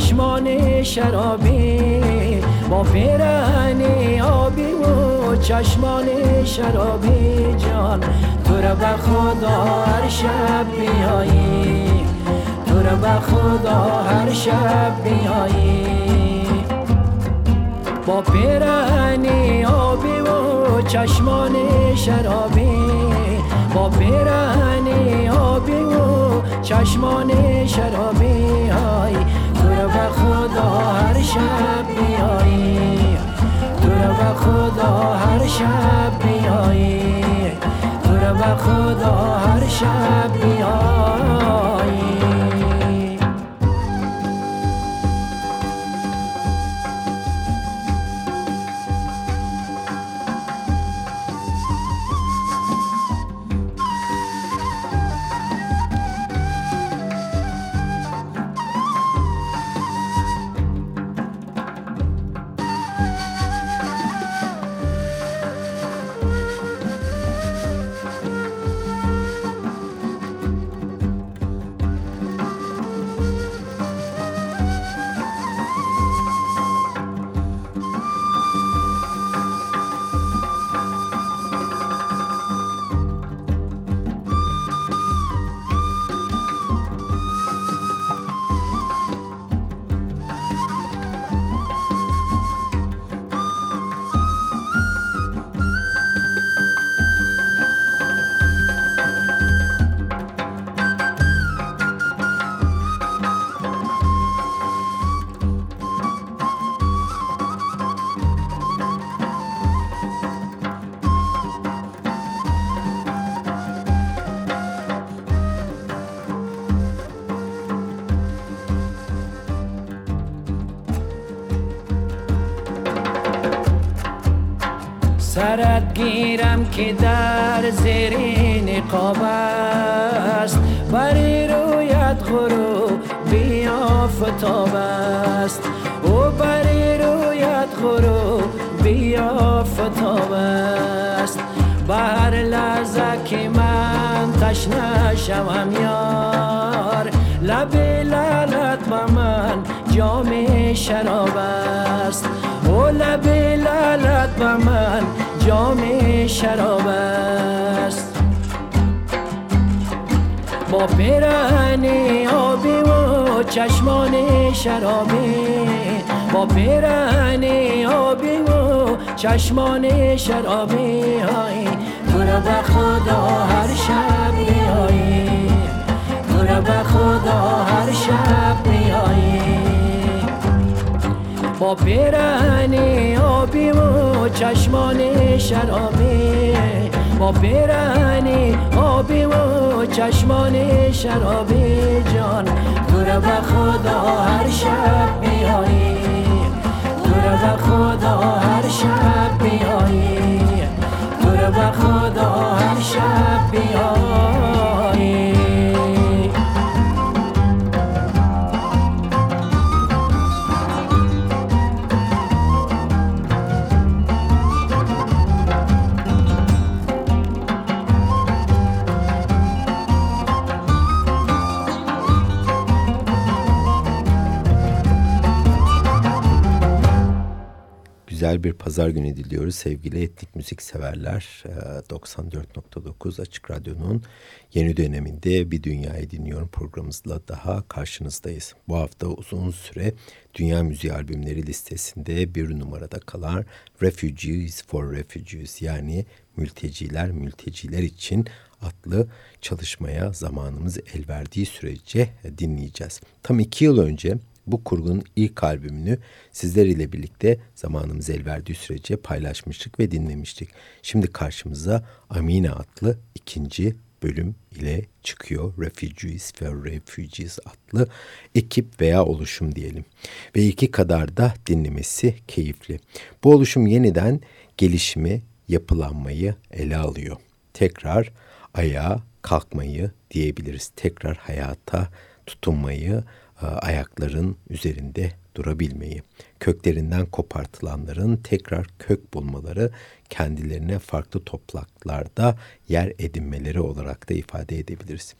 چشمان شرابی با پیرهنی آبی و چشمان شرابی جان. تو را به خدا هر شب بیایی تو را به خدا هر شب بیایی. با پیرهنی آبی و چشمان شرابی با پیرهنی آبی و چشمان شرابی های. هر شب بیایی. تو رو به خدا هر شب بیایی. تو رو به خدا هر شب بیایی. سرت گیرم که در زیر نقاب است. بری رویت غروب بیا فتاب است. او بری رویت غروب بیا فتاب است. بر لحظه که من تشنه شوم یار لب لالت با من جام شراب است. او لب لالت با من جام شراب است. با پیرهنی آبی و چشمان شرابی با پیرهنی آبی و چشمان شرابی های تو را به خدا هر شب بیایی تو را به خدا هر شب بیایی با پیرهنی آبی و چشمان شرابی با پیرهنی آبی و چشمان شرابی جان. تو را به خدا هر شب بیایی تو را به خدا هر شب بیایی تو را به خدا هر شب بیایی güzel bir pazar günü diliyoruz sevgili etnik müzik severler. 94.9 Açık Radyo'nun yeni döneminde Bir Dünyayı Dinliyorum programımızla daha karşınızdayız. Bu hafta uzun süre Dünya Müziği Albümleri listesinde bir numarada kalan Refugees for Refugees yani Mülteciler Mülteciler için adlı çalışmaya zamanımız el verdiği sürece dinleyeceğiz. Tam iki yıl önce bu kurgunun ilk albümünü sizler ile birlikte zamanımız el verdiği sürece paylaşmıştık ve dinlemiştik. Şimdi karşımıza Amina adlı ikinci bölüm ile çıkıyor. Refugees for Refugees adlı ekip veya oluşum diyelim. Ve iki kadar da dinlemesi keyifli. Bu oluşum yeniden gelişimi, yapılanmayı ele alıyor. Tekrar ayağa kalkmayı diyebiliriz. Tekrar hayata tutunmayı, ayakların üzerinde durabilmeyi, köklerinden kopartılanların tekrar kök bulmaları, kendilerine farklı topraklarda yer edinmeleri olarak da ifade edebiliriz.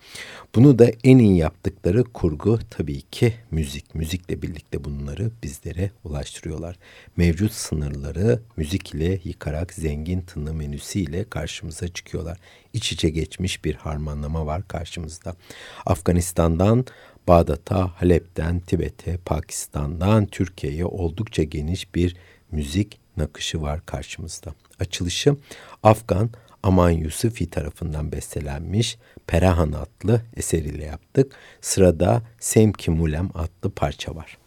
Bunu da en iyi yaptıkları kurgu tabii ki müzik. Müzikle birlikte bunları bizlere ulaştırıyorlar. Mevcut sınırları müzik ile yıkarak zengin tını menüsüyle karşımıza çıkıyorlar. İç içe geçmiş bir harmanlama var karşımızda. Afganistan'dan Bağdat'a, Halep'ten Tibet'e, Pakistan'dan Türkiye'ye oldukça geniş bir müzik nakışı var karşımızda. Açılışı Afgan Aman Yusufi tarafından bestelenmiş Perahan adlı eseriyle yaptık. Sırada Semki Mulem adlı parça var.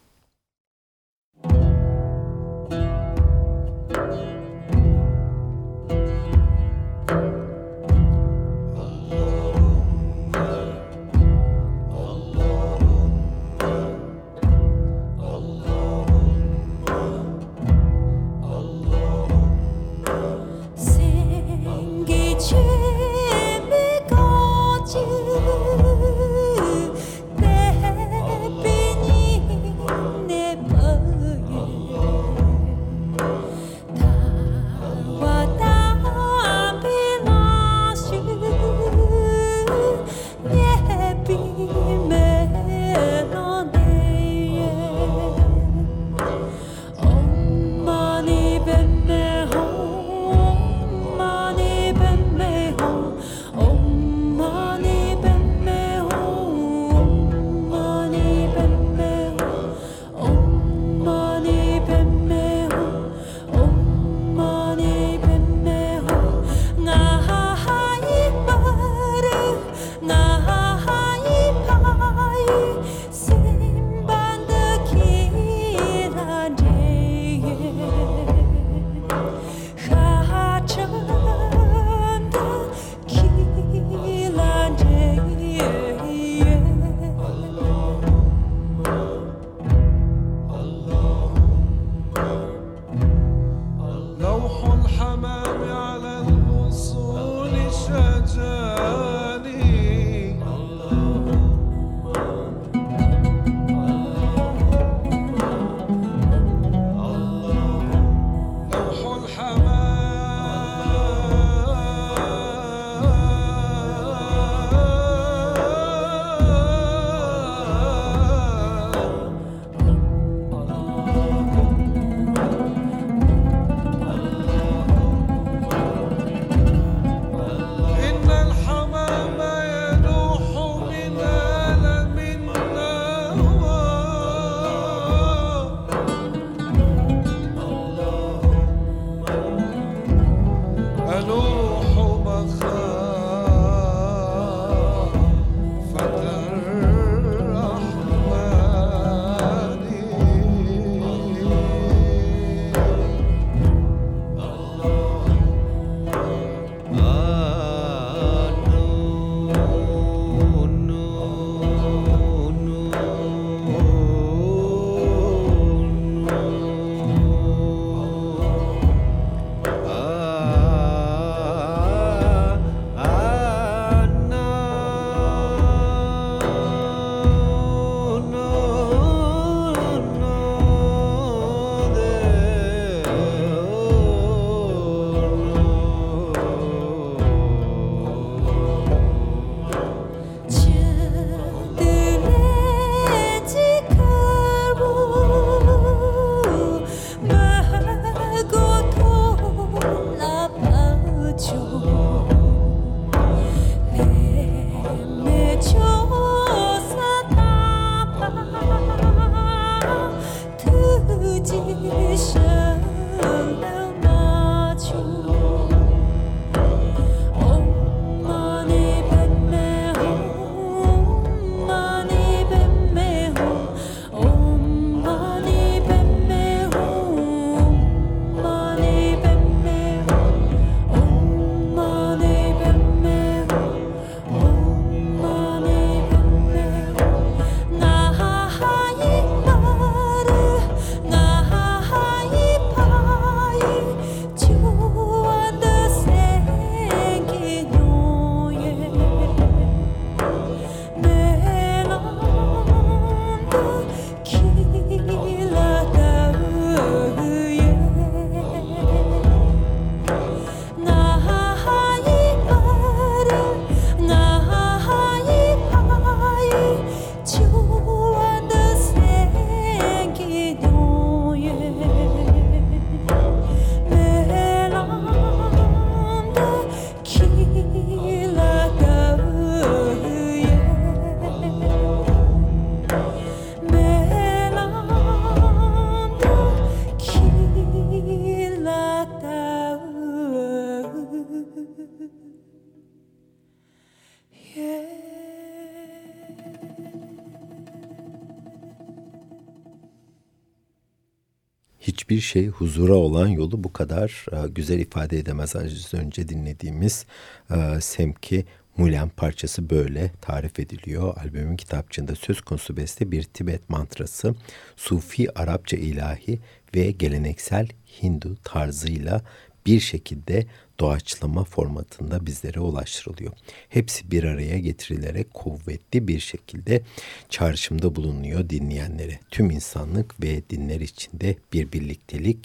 Şey huzura olan yolu bu kadar e, güzel ifade edemez. Az önce dinlediğimiz e, Semki Mulen parçası böyle tarif ediliyor. Albümün kitapçığında söz konusu beste bir Tibet mantrası, Sufi Arapça ilahi ve geleneksel Hindu tarzıyla bir şekilde doğaçlama formatında bizlere ulaştırılıyor. Hepsi bir araya getirilerek kuvvetli bir şekilde çağrışımda bulunuyor dinleyenlere. Tüm insanlık ve dinler içinde bir birliktelik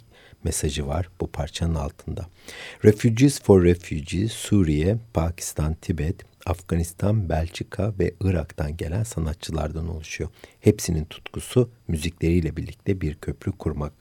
mesajı var bu parçanın altında. Refugees for Refugees, Suriye, Pakistan, Tibet, Afganistan, Belçika ve Irak'tan gelen sanatçılardan oluşuyor. Hepsinin tutkusu müzikleriyle birlikte bir köprü kurmak.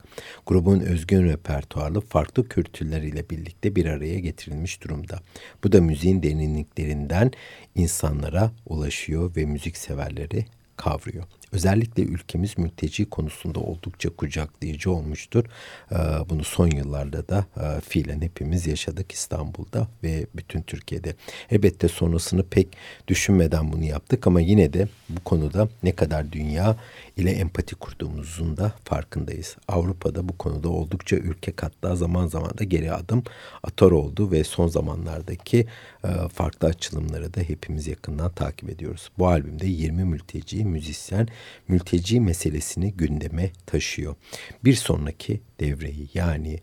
Grubun özgün repertuarlı farklı kültürleriyle birlikte bir araya getirilmiş durumda. Bu da müziğin derinliklerinden insanlara ulaşıyor ve müzik severleri kavruyor. Özellikle ülkemiz mülteci konusunda oldukça kucaklayıcı olmuştur. Ee, bunu son yıllarda da e, fiilen hepimiz yaşadık İstanbul'da ve bütün Türkiye'de. Elbette sonrasını pek düşünmeden bunu yaptık ama yine de bu konuda ne kadar dünya ile empati kurduğumuzun da farkındayız. Avrupa'da bu konuda oldukça ülke hatta zaman zaman da geri adım atar oldu ve son zamanlardaki e, farklı açılımları da hepimiz yakından takip ediyoruz. Bu albümde 20 mülteci, müzisyen, mülteci meselesini gündeme taşıyor. Bir sonraki devreyi yani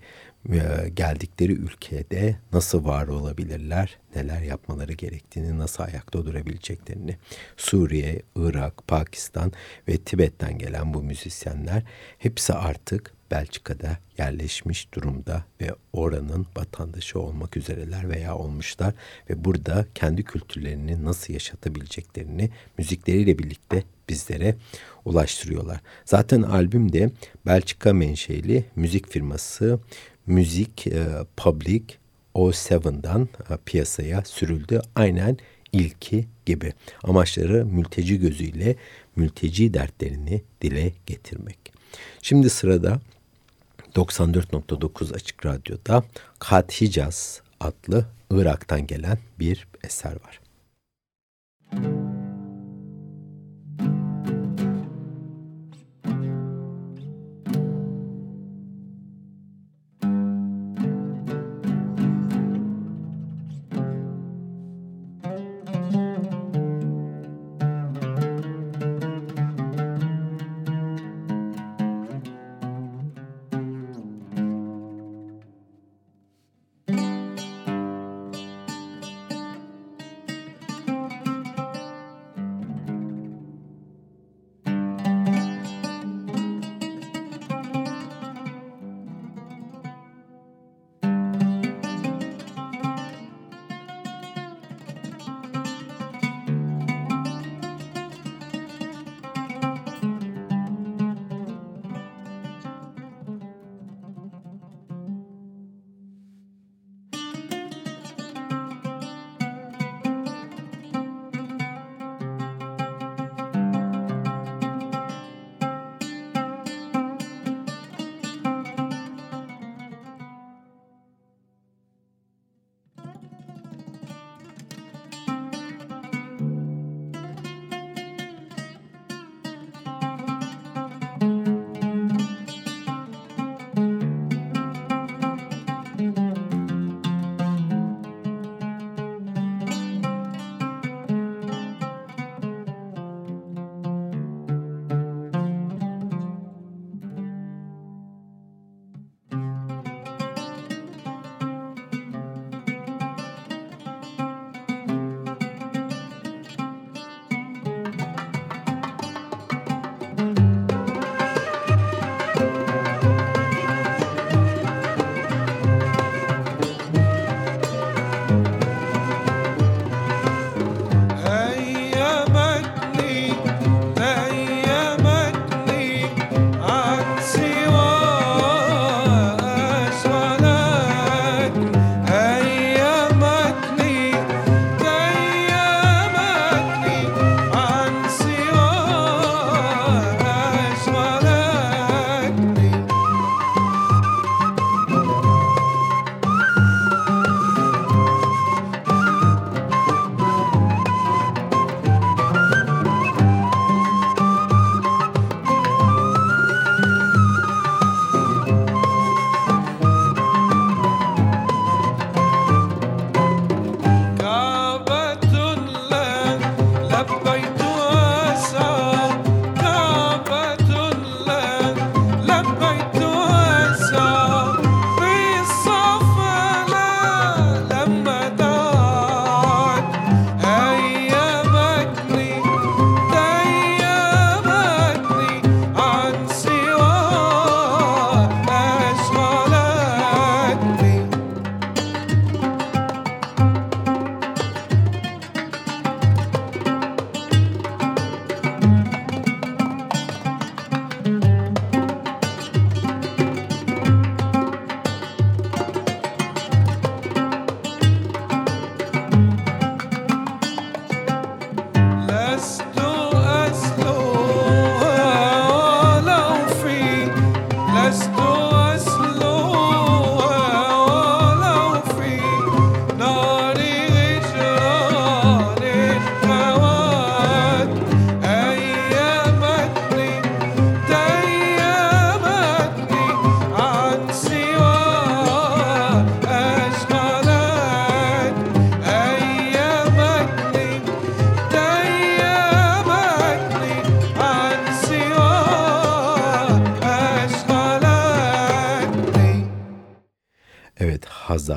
e, geldikleri ülkede nasıl var olabilirler, neler yapmaları gerektiğini, nasıl ayakta durabileceklerini. Suriye, Irak, Pakistan ve Tibet'ten gelen bu müzisyenler hepsi artık Belçika'da yerleşmiş durumda ve oranın vatandaşı olmak üzereler veya olmuşlar ve burada kendi kültürlerini nasıl yaşatabileceklerini müzikleriyle birlikte bizlere ulaştırıyorlar. Zaten albümde Belçika menşeli müzik firması Müzik e, Public O7'dan e, piyasaya sürüldü. Aynen ilki gibi. Amaçları mülteci gözüyle mülteci dertlerini dile getirmek. Şimdi sırada 94.9 Açık Radyo'da Kat Hicaz adlı Irak'tan gelen bir eser var. Müzik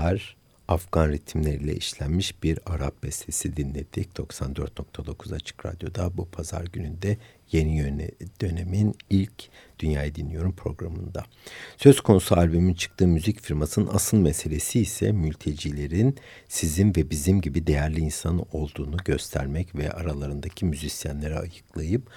Hazar, Afgan ritimleriyle işlenmiş bir Arap bestesi dinledik. 94.9 Açık Radyo'da bu pazar gününde yeni yöne, dönemin ilk Dünyayı Dinliyorum programında. Söz konusu albümün çıktığı müzik firmasının asıl meselesi ise mültecilerin sizin ve bizim gibi değerli insan olduğunu göstermek ve aralarındaki müzisyenleri ayıklayıp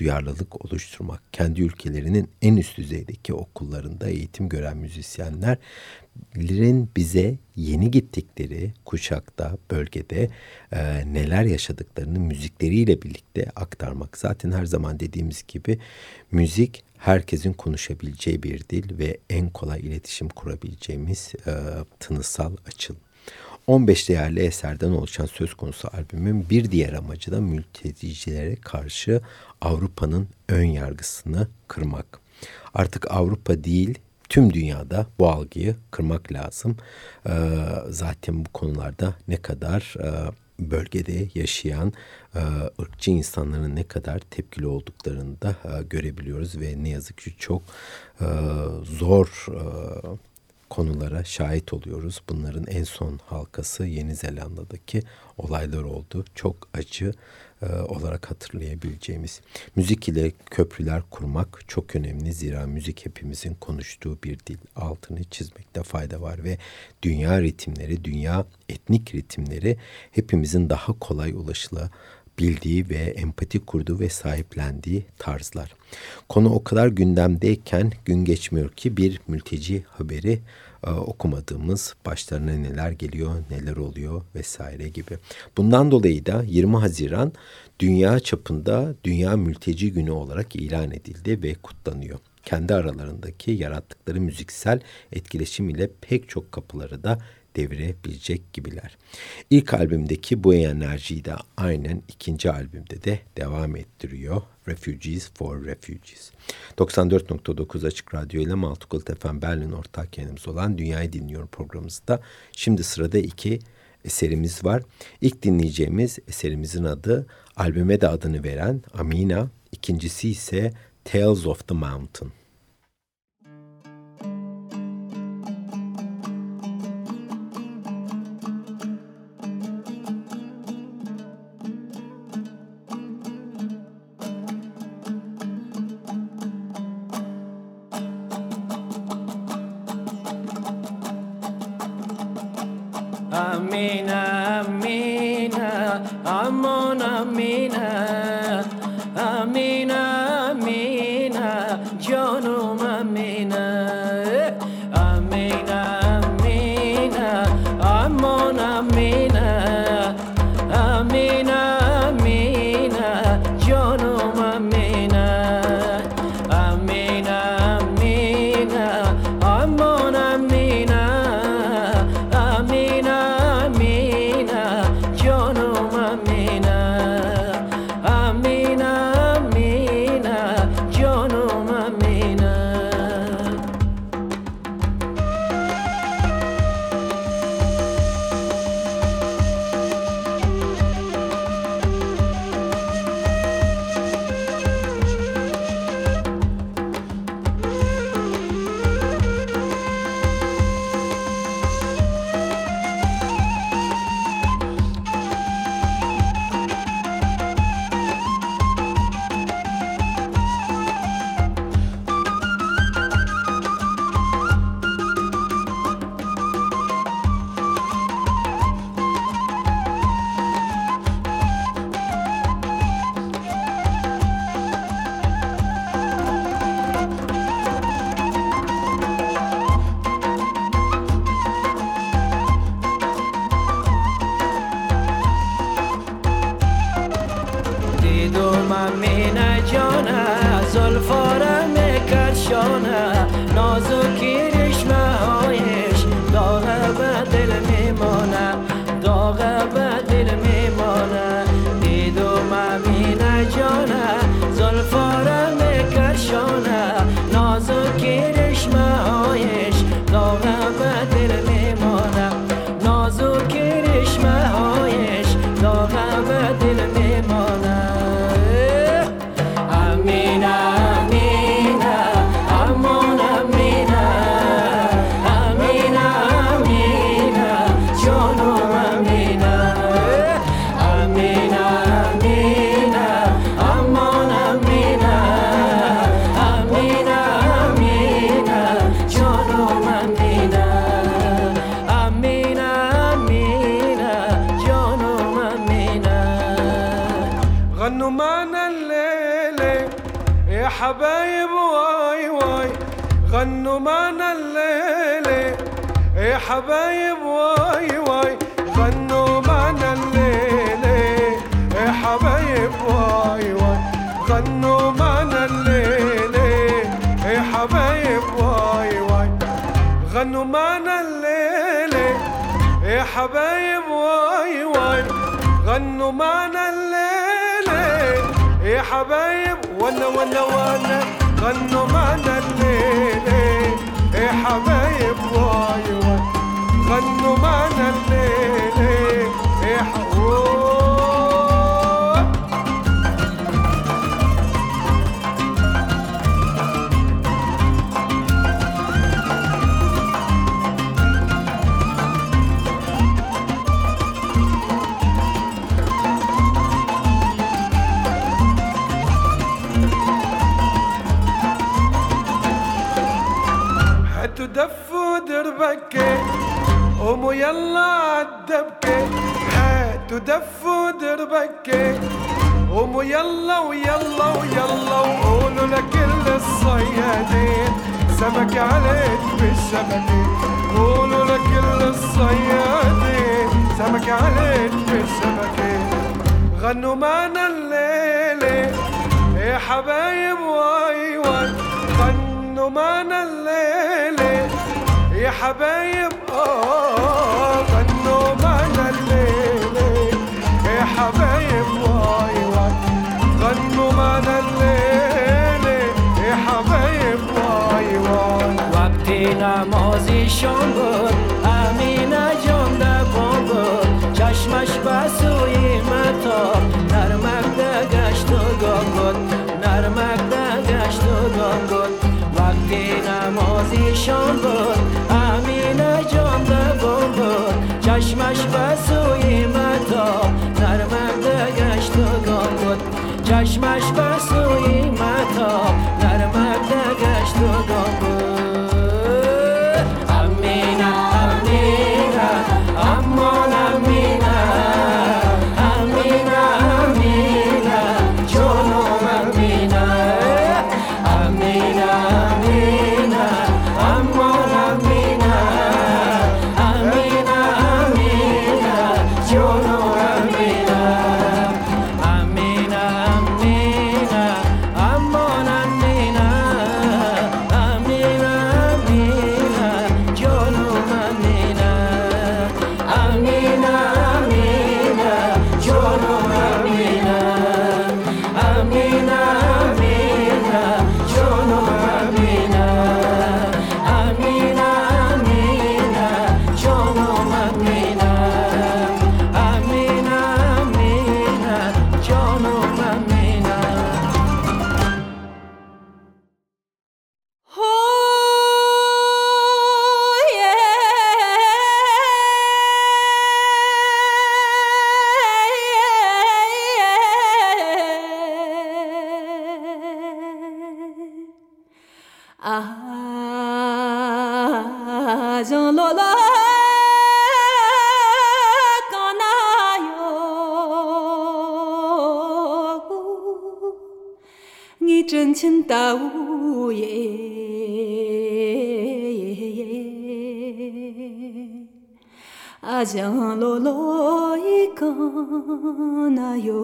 duyarlılık oluşturmak. Kendi ülkelerinin en üst düzeydeki okullarında eğitim gören müzisyenlerin bize yeni gittikleri kuşakta, bölgede e, neler yaşadıklarını müzikleriyle birlikte aktarmak. Zaten her zaman dediğimiz gibi müzik herkesin konuşabileceği bir dil ve en kolay iletişim kurabileceğimiz e, tınısal açılım. 15 değerli eserden oluşan söz konusu albümün bir diğer amacı da mültecilere karşı Avrupa'nın ön yargısını kırmak. Artık Avrupa değil tüm dünyada bu algıyı kırmak lazım. Ee, zaten bu konularda ne kadar e, bölgede yaşayan e, ırkçı insanların ne kadar tepkili olduklarını da e, görebiliyoruz ve ne yazık ki çok zor konulara şahit oluyoruz. Bunların en son halkası Yeni Zelanda'daki olaylar oldu. Çok acı e, olarak hatırlayabileceğimiz. Müzik ile köprüler kurmak çok önemli. Zira müzik hepimizin konuştuğu bir dil. Altını çizmekte fayda var ve dünya ritimleri, dünya etnik ritimleri hepimizin daha kolay ulaşıla bildiği ve empati kurduğu ve sahiplendiği tarzlar. Konu o kadar gündemdeyken gün geçmiyor ki bir mülteci haberi e, okumadığımız başlarına neler geliyor, neler oluyor vesaire gibi. Bundan dolayı da 20 Haziran dünya çapında Dünya Mülteci Günü olarak ilan edildi ve kutlanıyor. Kendi aralarındaki yarattıkları müziksel etkileşim ile pek çok kapıları da devirebilecek gibiler. İlk albümdeki bu enerjiyi de aynen ikinci albümde de devam ettiriyor. Refugees for Refugees. 94.9 Açık Radyo ile Maltukul FM Berlin ortak yayınımız olan Dünyayı Dinliyorum programımızda. Şimdi sırada iki eserimiz var. İlk dinleyeceğimiz eserimizin adı albüme de adını veren Amina. İkincisi ise Tales of the Mountain. حبايب واي واي غنوا معنا الليلة يا حبايب واي واي غنوا معنا الليلة يا حبايب واي واي غنوا معنا الليلة يا حبايب واي واي غنوا معنا الليلة يا حبايب وأنا وأنا وأنا غنوا معنا الليلة يا حبايب واي واي غنوا معنا الليلة يا حبايب قوموا يلا عالدبكة هاتوا دفوا دربكة. قوموا يلا ويلا ويلا وقولوا لكل الصيادين. سمك عليك بالشبكة. قولوا لكل الصيادين. سمك عليك بالشبكة. غنوا معنا الليلة. يا حبايب واي واي غنوا معنا الليلة. يا حبايب آه غنوا معنا الليلة. يا حبايب واي واي. غنوا معنا الليلة. يا حبايب واي واي. وقتی نمازی شام بود امینه جان پام بود چشمش بسوی متا نرمک گشت و گام بود نرمک و گام بود که نمازشان بود. امین جان دوان بود. چشمش به سوی متا. نرمنده گشت و گام بود. چشمش به سوی 啊，将落落一个那哟。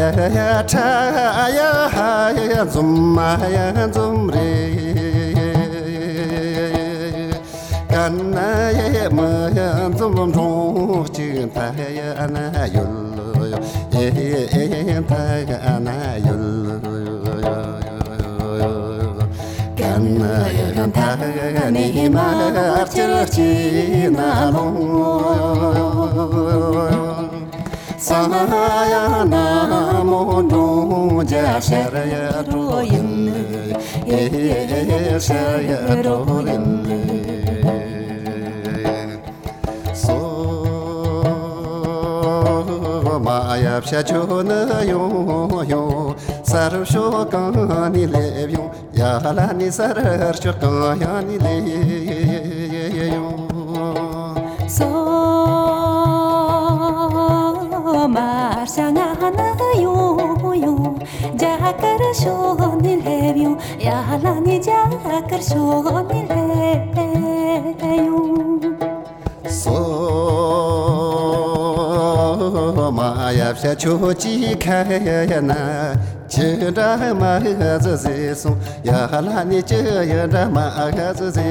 ya ya cha ya ya zum ma ya zum re kan na ya ma ya zum chung chi ta ya na yul ye ye ta ya na yul ཁང ཐ ནེ མ ཆར ཆི ན ལོ samaya na mo do ja sharaya do yin ye sharaya do yin so maya psha chu na yo yo sar sho ka ni le yo ya la ni sar sho ka ya ni le yo so 샤가 하나요 자카르 쇼닐레비오 야라니 자카르 쇼닐레요 소 마야샤 초치 카야나 제다 마가즈세소 야라니 제야다 마가즈세소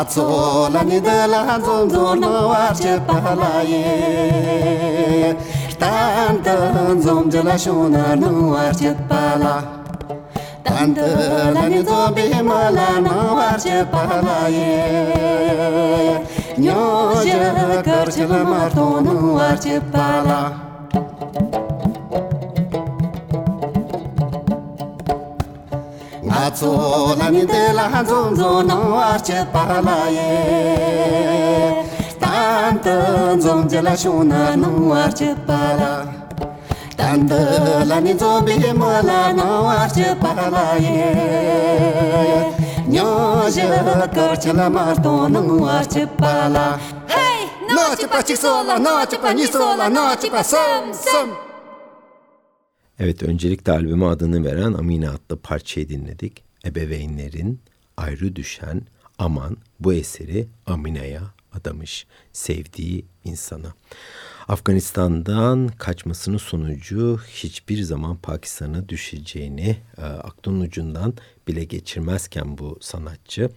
la tso la ni de la zon zon no wa che pa la ye tan tan zom je la sho na no wa che pa la tan tan la ni zo be ma la no wa che pa la ye nyo je kar che la ma to no wa che pa la tso la mi de la zo zon no ar che pa la ye tan tan zo je la shu na no ar che pa la tan de la ni zo bi mo la no ar che pa la ye nyo je kor che la mar to no ar che pa la hey no che pa chi so la no che pa ni so la no che pa sam sam. Evet öncelikle albüme adını veren Amine adlı parçayı dinledik. Ebeveynlerin ayrı düşen aman bu eseri Amine'ye adamış sevdiği insana. Afganistan'dan kaçmasının sonucu hiçbir zaman Pakistan'a düşeceğini e, aklının ucundan bile geçirmezken bu sanatçı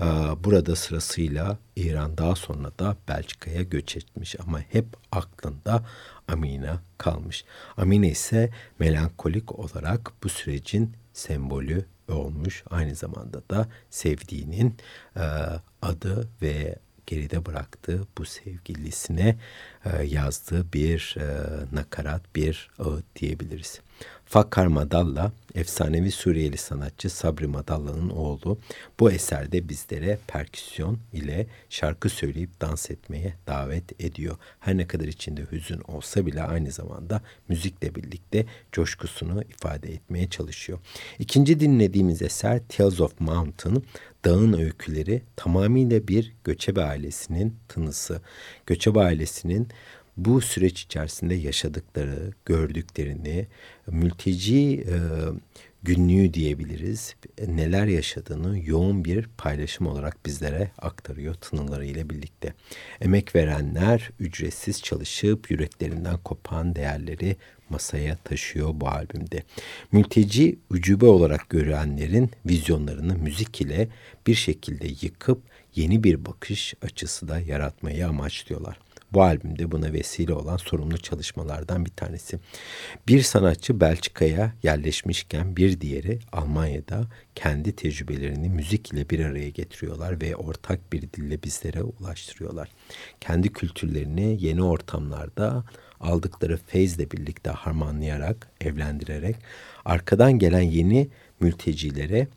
e, burada sırasıyla İran daha sonra da Belçika'ya göç etmiş ama hep aklında Amine kalmış. Amine ise melankolik olarak bu sürecin sembolü olmuş. Aynı zamanda da sevdiğinin e, adı ve geride bıraktığı bu sevgilisine e, yazdığı bir e, nakarat, bir ağıt diyebiliriz. Fakkar Madalla, efsanevi Suriyeli sanatçı Sabri Madalla'nın oğlu. Bu eserde bizlere perküsyon ile şarkı söyleyip dans etmeye davet ediyor. Her ne kadar içinde hüzün olsa bile aynı zamanda müzikle birlikte coşkusunu ifade etmeye çalışıyor. İkinci dinlediğimiz eser Tales of Mountain, Dağın Öyküleri tamamıyla bir göçebe ailesinin tınısı. Göçebe ailesinin bu süreç içerisinde yaşadıkları, gördüklerini, mülteci e, günlüğü diyebiliriz. Neler yaşadığını yoğun bir paylaşım olarak bizlere aktarıyor tınıları ile birlikte. Emek verenler ücretsiz çalışıp yüreklerinden kopan değerleri masaya taşıyor bu albümde. Mülteci ucube olarak görenlerin vizyonlarını müzik ile bir şekilde yıkıp yeni bir bakış açısı da yaratmayı amaçlıyorlar. Bu albümde buna vesile olan sorumlu çalışmalardan bir tanesi. Bir sanatçı Belçika'ya yerleşmişken bir diğeri Almanya'da kendi tecrübelerini müzik ile bir araya getiriyorlar ve ortak bir dille bizlere ulaştırıyorlar. Kendi kültürlerini yeni ortamlarda aldıkları feyzle birlikte harmanlayarak, evlendirerek arkadan gelen yeni mültecilere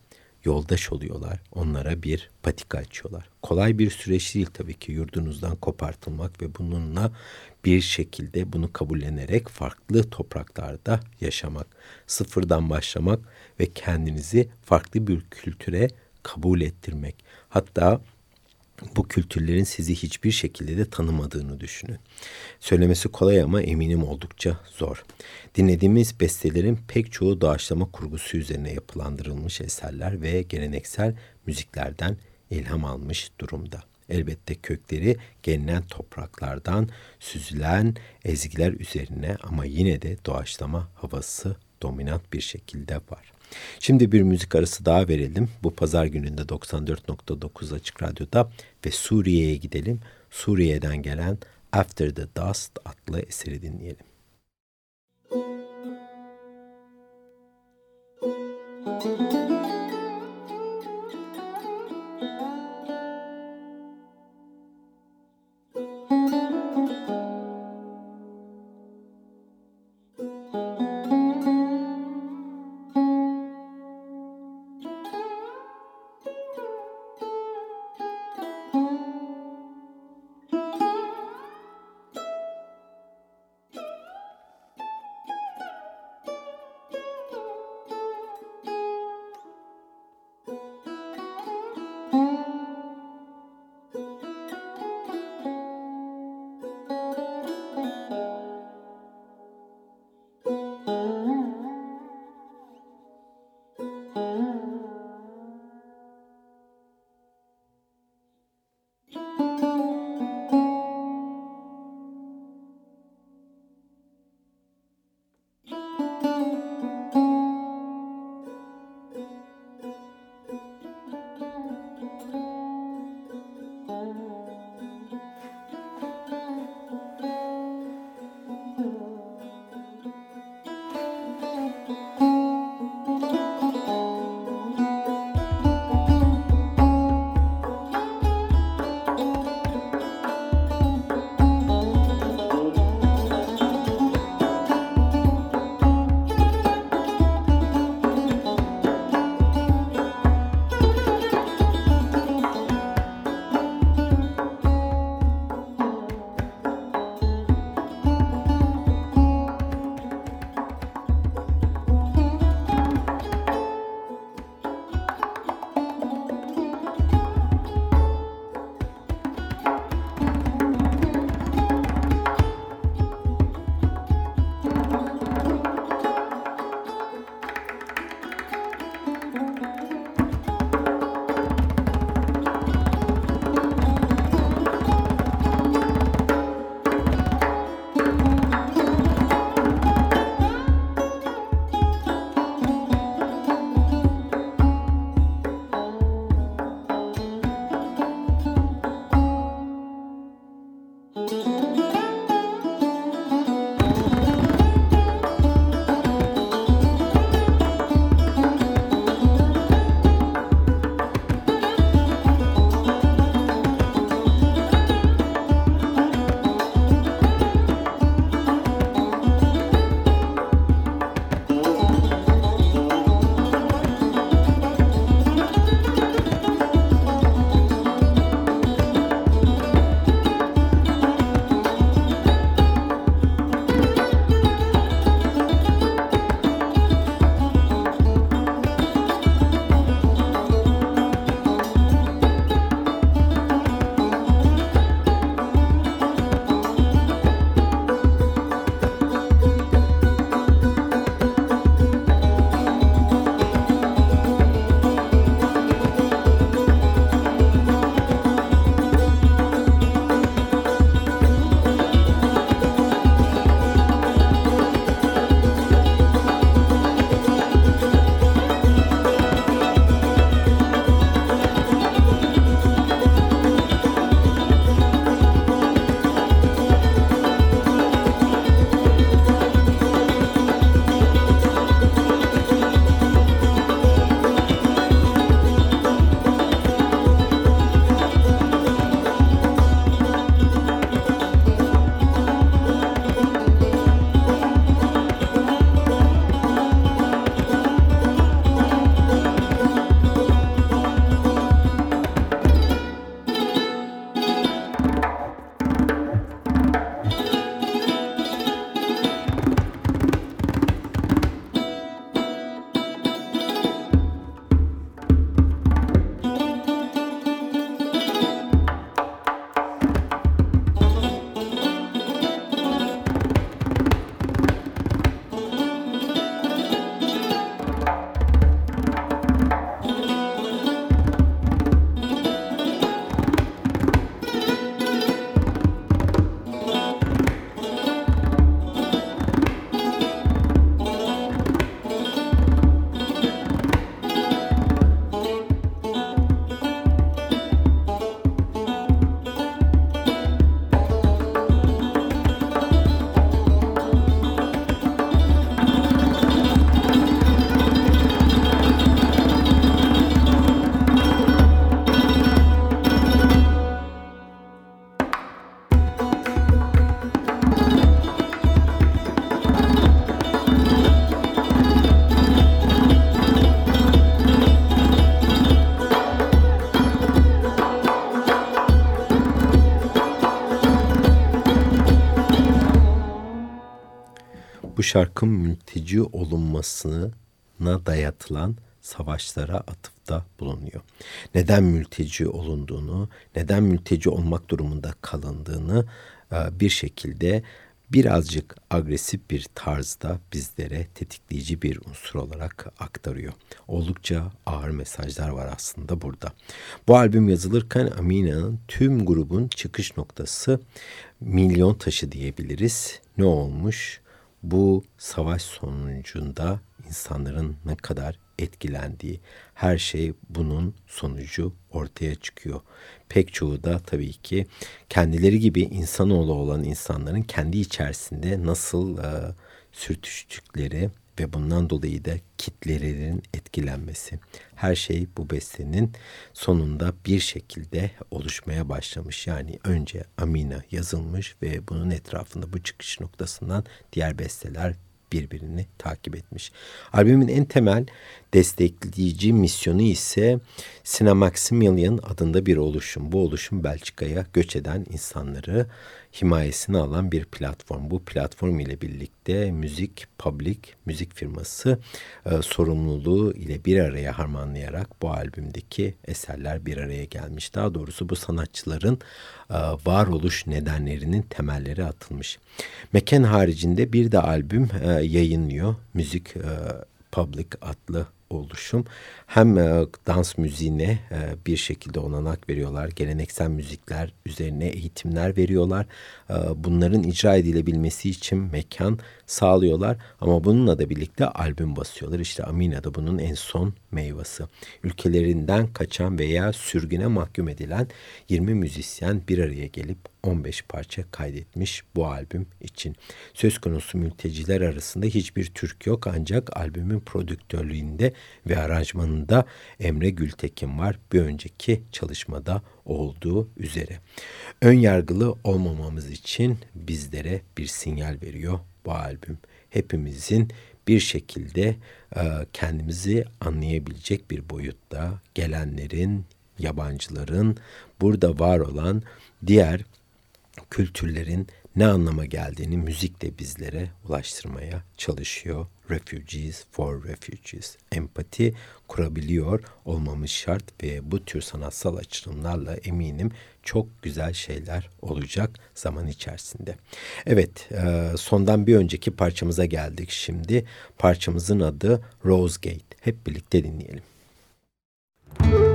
yoldaş oluyorlar. Onlara bir patika açıyorlar. Kolay bir süreç değil tabii ki yurdunuzdan kopartılmak ve bununla bir şekilde bunu kabullenerek farklı topraklarda yaşamak, sıfırdan başlamak ve kendinizi farklı bir kültüre kabul ettirmek. Hatta bu kültürlerin sizi hiçbir şekilde de tanımadığını düşünün. Söylemesi kolay ama eminim oldukça zor. Dinlediğimiz bestelerin pek çoğu doğaçlama kurgusu üzerine yapılandırılmış eserler ve geleneksel müziklerden ilham almış durumda. Elbette kökleri gelinen topraklardan süzülen ezgiler üzerine ama yine de doğaçlama havası dominant bir şekilde var. Şimdi bir müzik arası daha verelim. Bu pazar gününde 94.9 Açık Radyo'da ve Suriye'ye gidelim. Suriye'den gelen After the Dust adlı eseri dinleyelim. Müzik şarkı mülteci olunmasına dayatılan savaşlara atıfta bulunuyor. Neden mülteci olunduğunu, neden mülteci olmak durumunda kalındığını e, bir şekilde birazcık agresif bir tarzda bizlere tetikleyici bir unsur olarak aktarıyor. Oldukça ağır mesajlar var aslında burada. Bu albüm yazılırken Amina'nın tüm grubun çıkış noktası milyon taşı diyebiliriz. Ne olmuş? Bu savaş sonucunda insanların ne kadar etkilendiği, her şey bunun sonucu ortaya çıkıyor. Pek çoğu da tabii ki kendileri gibi insanoğlu olan insanların kendi içerisinde nasıl e, sürtüştükleri ve bundan dolayı da kitlelerin etkilenmesi. Her şey bu bestenin sonunda bir şekilde oluşmaya başlamış. Yani önce Amina yazılmış ve bunun etrafında bu çıkış noktasından diğer besteler birbirini takip etmiş. Albümün en temel destekleyici misyonu ise Maximilian adında bir oluşum. Bu oluşum Belçika'ya göç eden insanları himayesine alan bir platform. Bu platform ile birlikte müzik, public, müzik firması e, sorumluluğu ile bir araya harmanlayarak bu albümdeki eserler bir araya gelmiş. Daha doğrusu bu sanatçıların e, varoluş nedenlerinin temelleri atılmış. Mekan haricinde bir de albüm e, yayınlıyor. Müzik e, Public adlı oluşum hem e, dans müziğine e, bir şekilde onanak veriyorlar. Geleneksel müzikler üzerine eğitimler veriyorlar. E, bunların icra edilebilmesi için mekan sağlıyorlar. Ama bununla da birlikte albüm basıyorlar. İşte Amina da bunun en son meyvesi. Ülkelerinden kaçan veya sürgüne mahkum edilen 20 müzisyen bir araya gelip 15 parça kaydetmiş bu albüm için. Söz konusu mülteciler arasında hiçbir Türk yok ancak albümün prodüktörlüğünde ve aranjmanında Emre Gültekin var. Bir önceki çalışmada olduğu üzere. Ön yargılı olmamamız için bizlere bir sinyal veriyor bu albüm. Hepimizin bir şekilde e, kendimizi anlayabilecek bir boyutta gelenlerin, yabancıların burada var olan diğer kültürlerin ne anlama geldiğini müzikle bizlere ulaştırmaya çalışıyor. Refugees for Refugees. Empati kurabiliyor olmamız şart ve bu tür sanatsal açılımlarla eminim çok güzel şeyler olacak zaman içerisinde. Evet e, sondan bir önceki parçamıza geldik şimdi. Parçamızın adı Rose Gate. Hep birlikte dinleyelim. Müzik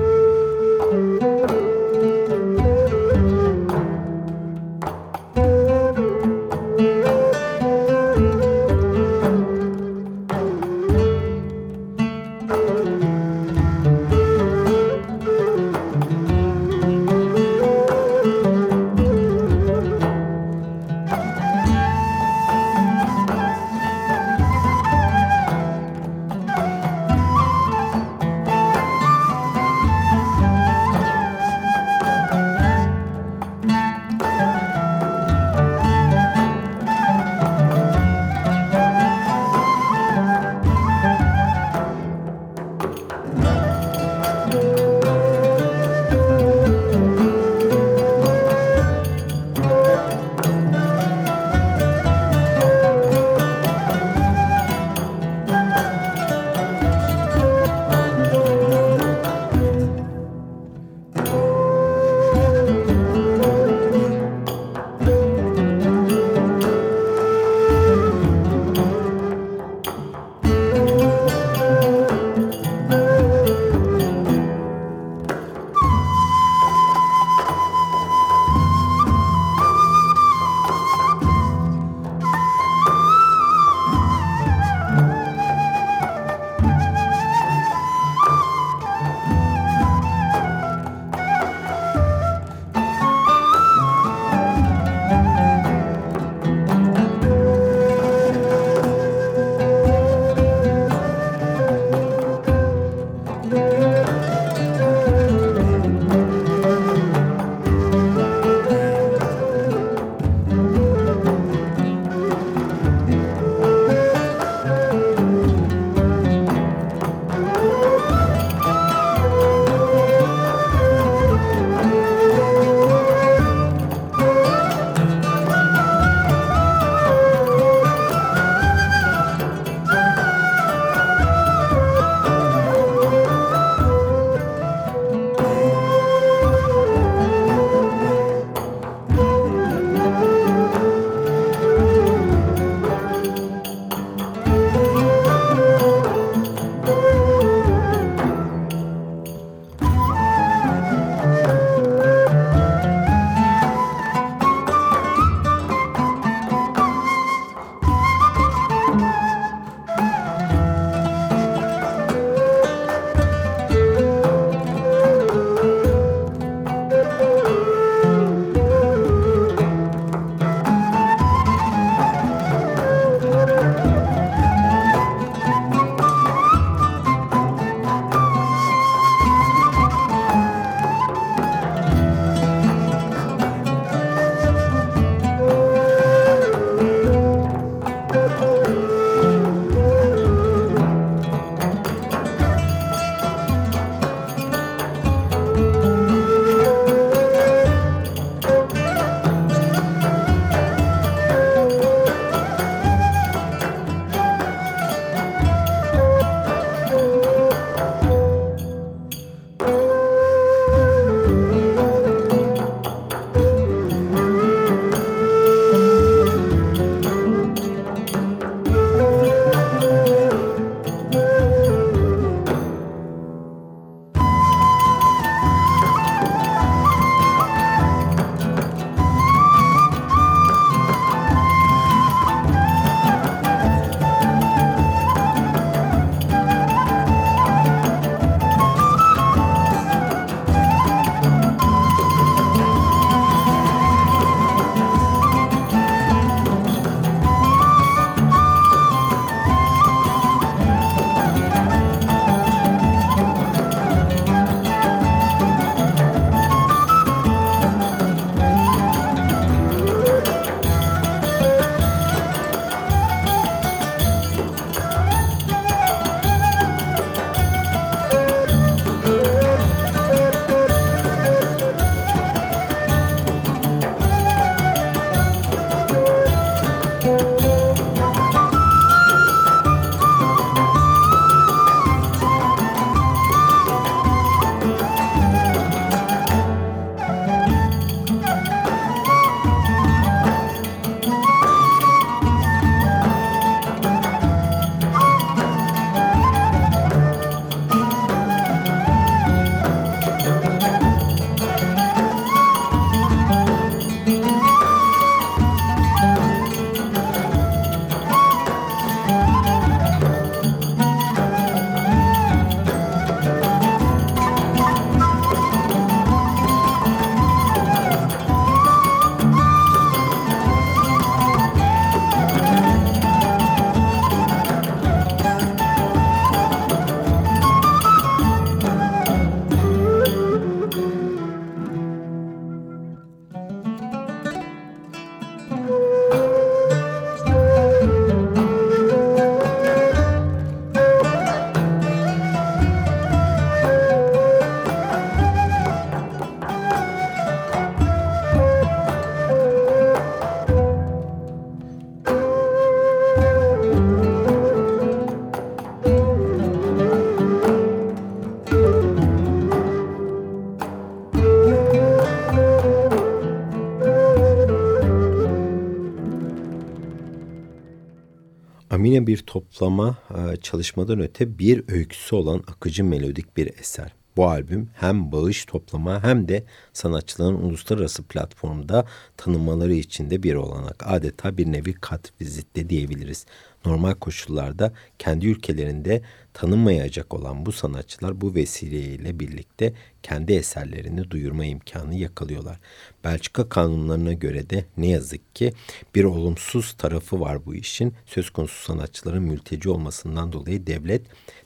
toplama e, çalışmadan öte bir öyküsü olan akıcı melodik bir eser. Bu albüm hem bağış toplama hem de sanatçıların uluslararası platformda tanınmaları için de bir olanak. Adeta bir nevi kat vizitte diyebiliriz. Normal koşullarda kendi ülkelerinde tanınmayacak olan bu sanatçılar bu vesileyle birlikte kendi eserlerini duyurma imkanı yakalıyorlar. Belçika kanunlarına göre de ne yazık ki bir olumsuz tarafı var bu işin. Söz konusu sanatçıların mülteci olmasından dolayı devlet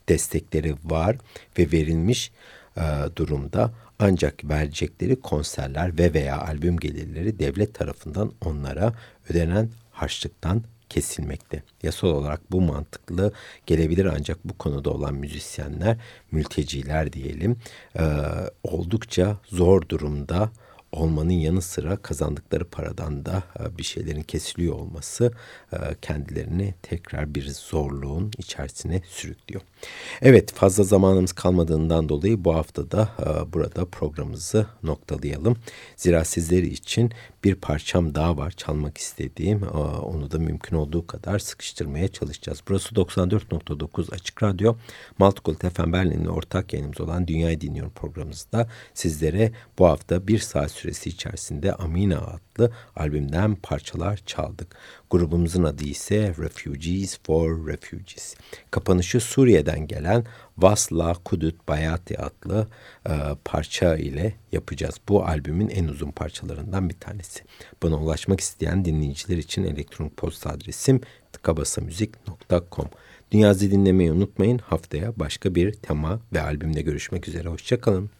destekleri var ve verilmiş e, durumda. Ancak verecekleri konserler ve veya albüm gelirleri devlet tarafından onlara ödenen harçlıktan kesilmekte. Yasal olarak bu mantıklı gelebilir ancak bu konuda olan müzisyenler, mülteciler diyelim, e, oldukça zor durumda olmanın yanı sıra kazandıkları paradan da e, bir şeylerin kesiliyor olması e, kendilerini tekrar bir zorluğun içerisine sürüklüyor. Evet fazla zamanımız kalmadığından dolayı bu hafta da e, burada programımızı noktalayalım. Zira sizleri için bir parçam daha var çalmak istediğim. Onu da mümkün olduğu kadar sıkıştırmaya çalışacağız. Burası 94.9 Açık Radyo. Maltgold FM Berlin'le ortak yayınımız olan Dünyayı Dinliyorum programımızda sizlere bu hafta bir saat süresi içerisinde Amina adlı albümden parçalar çaldık. Grubumuzun adı ise Refugees for Refugees. Kapanışı Suriye'den gelen Vasla Kudüt Bayati adlı e, parça ile yapacağız. Bu albümün en uzun parçalarından bir tanesi. Bana ulaşmak isteyen dinleyiciler için elektronik posta adresim tıkabasamüzik.com. Dünyazı dinlemeyi unutmayın. Haftaya başka bir tema ve albümle görüşmek üzere. Hoşçakalın.